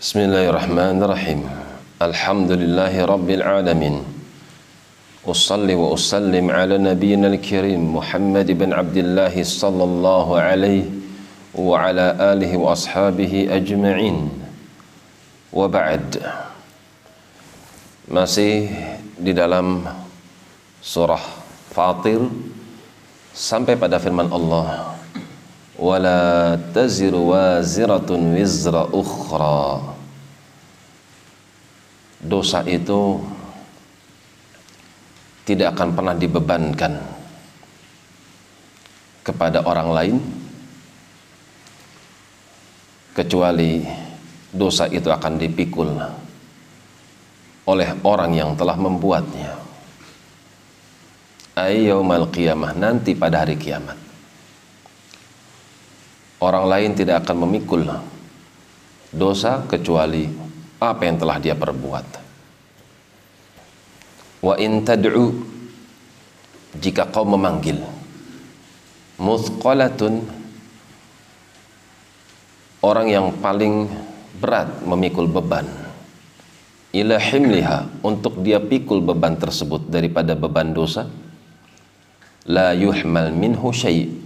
Bismillahirrahmanirrahim. Alhamdulillahirabbil alamin. Usalli wa usallim ala nabiyyina al-karim Muhammad ibn Abdullah sallallahu alaihi wa ala alihi wa ashabihi ajma'in. Wa ba'd. Masih di dalam surah Fatir sampai pada firman Allah wala taziru waziratun wizra ukhra dosa itu tidak akan pernah dibebankan kepada orang lain kecuali dosa itu akan dipikul oleh orang yang telah membuatnya. Ayyaumal qiyamah nanti pada hari kiamat orang lain tidak akan memikul dosa kecuali apa yang telah dia perbuat. Wa in tad'u jika kau memanggil muthqalatun orang yang paling berat memikul beban ila himliha untuk dia pikul beban tersebut daripada beban dosa la yuhmal minhu syai'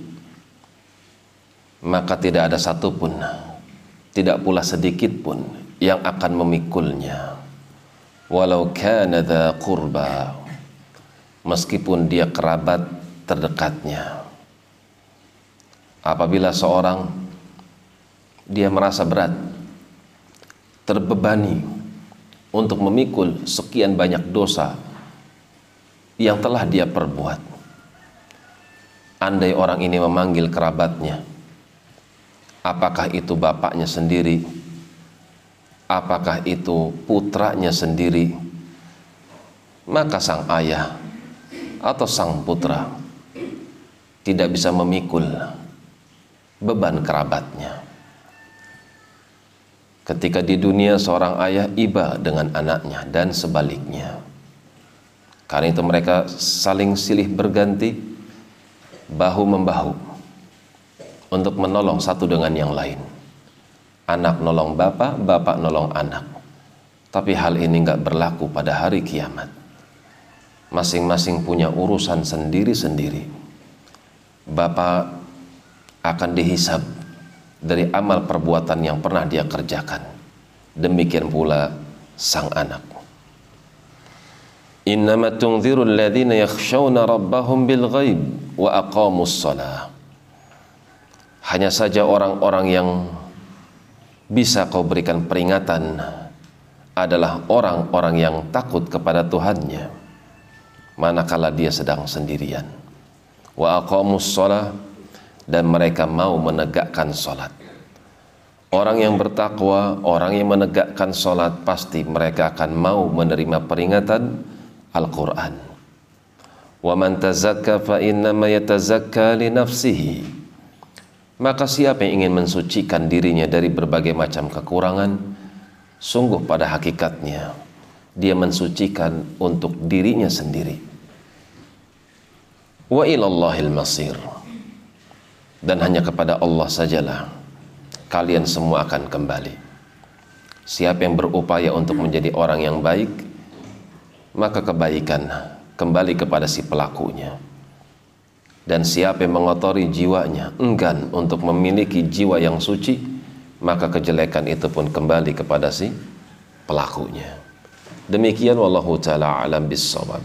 maka tidak ada satupun tidak pula sedikit pun yang akan memikulnya. Walau kana dha qurba meskipun dia kerabat terdekatnya. Apabila seorang dia merasa berat terbebani untuk memikul sekian banyak dosa yang telah dia perbuat. Andai orang ini memanggil kerabatnya apakah itu bapaknya sendiri? Apakah itu putranya sendiri? Maka sang ayah atau sang putra tidak bisa memikul beban kerabatnya. Ketika di dunia seorang ayah iba dengan anaknya dan sebaliknya. Karena itu mereka saling silih berganti bahu membahu untuk menolong satu dengan yang lain. Anak nolong bapak, bapak nolong anak. Tapi hal ini nggak berlaku pada hari kiamat. Masing-masing punya urusan sendiri-sendiri. Bapak akan dihisab dari amal perbuatan yang pernah dia kerjakan. Demikian pula sang anak. Innama alladhina yakhshawna rabbahum bil ghaib wa aqamus hanya saja orang-orang yang bisa kau berikan peringatan adalah orang-orang yang takut kepada Tuhannya. Manakala dia sedang sendirian. Wa aqamus shalah dan mereka mau menegakkan salat. Orang yang bertakwa orang yang menegakkan salat pasti mereka akan mau menerima peringatan Al-Qur'an. Wa tazakka fa yatazakka li nafsihi maka siapa yang ingin mensucikan dirinya dari berbagai macam kekurangan? Sungguh pada hakikatnya dia mensucikan untuk dirinya sendiri. Wa ilallahil masir. Dan hanya kepada Allah sajalah kalian semua akan kembali. Siapa yang berupaya untuk menjadi orang yang baik maka kebaikan kembali kepada si pelakunya dan siapa yang mengotori jiwanya enggan untuk memiliki jiwa yang suci maka kejelekan itu pun kembali kepada si pelakunya. Demikian wallahu taala alam bisawab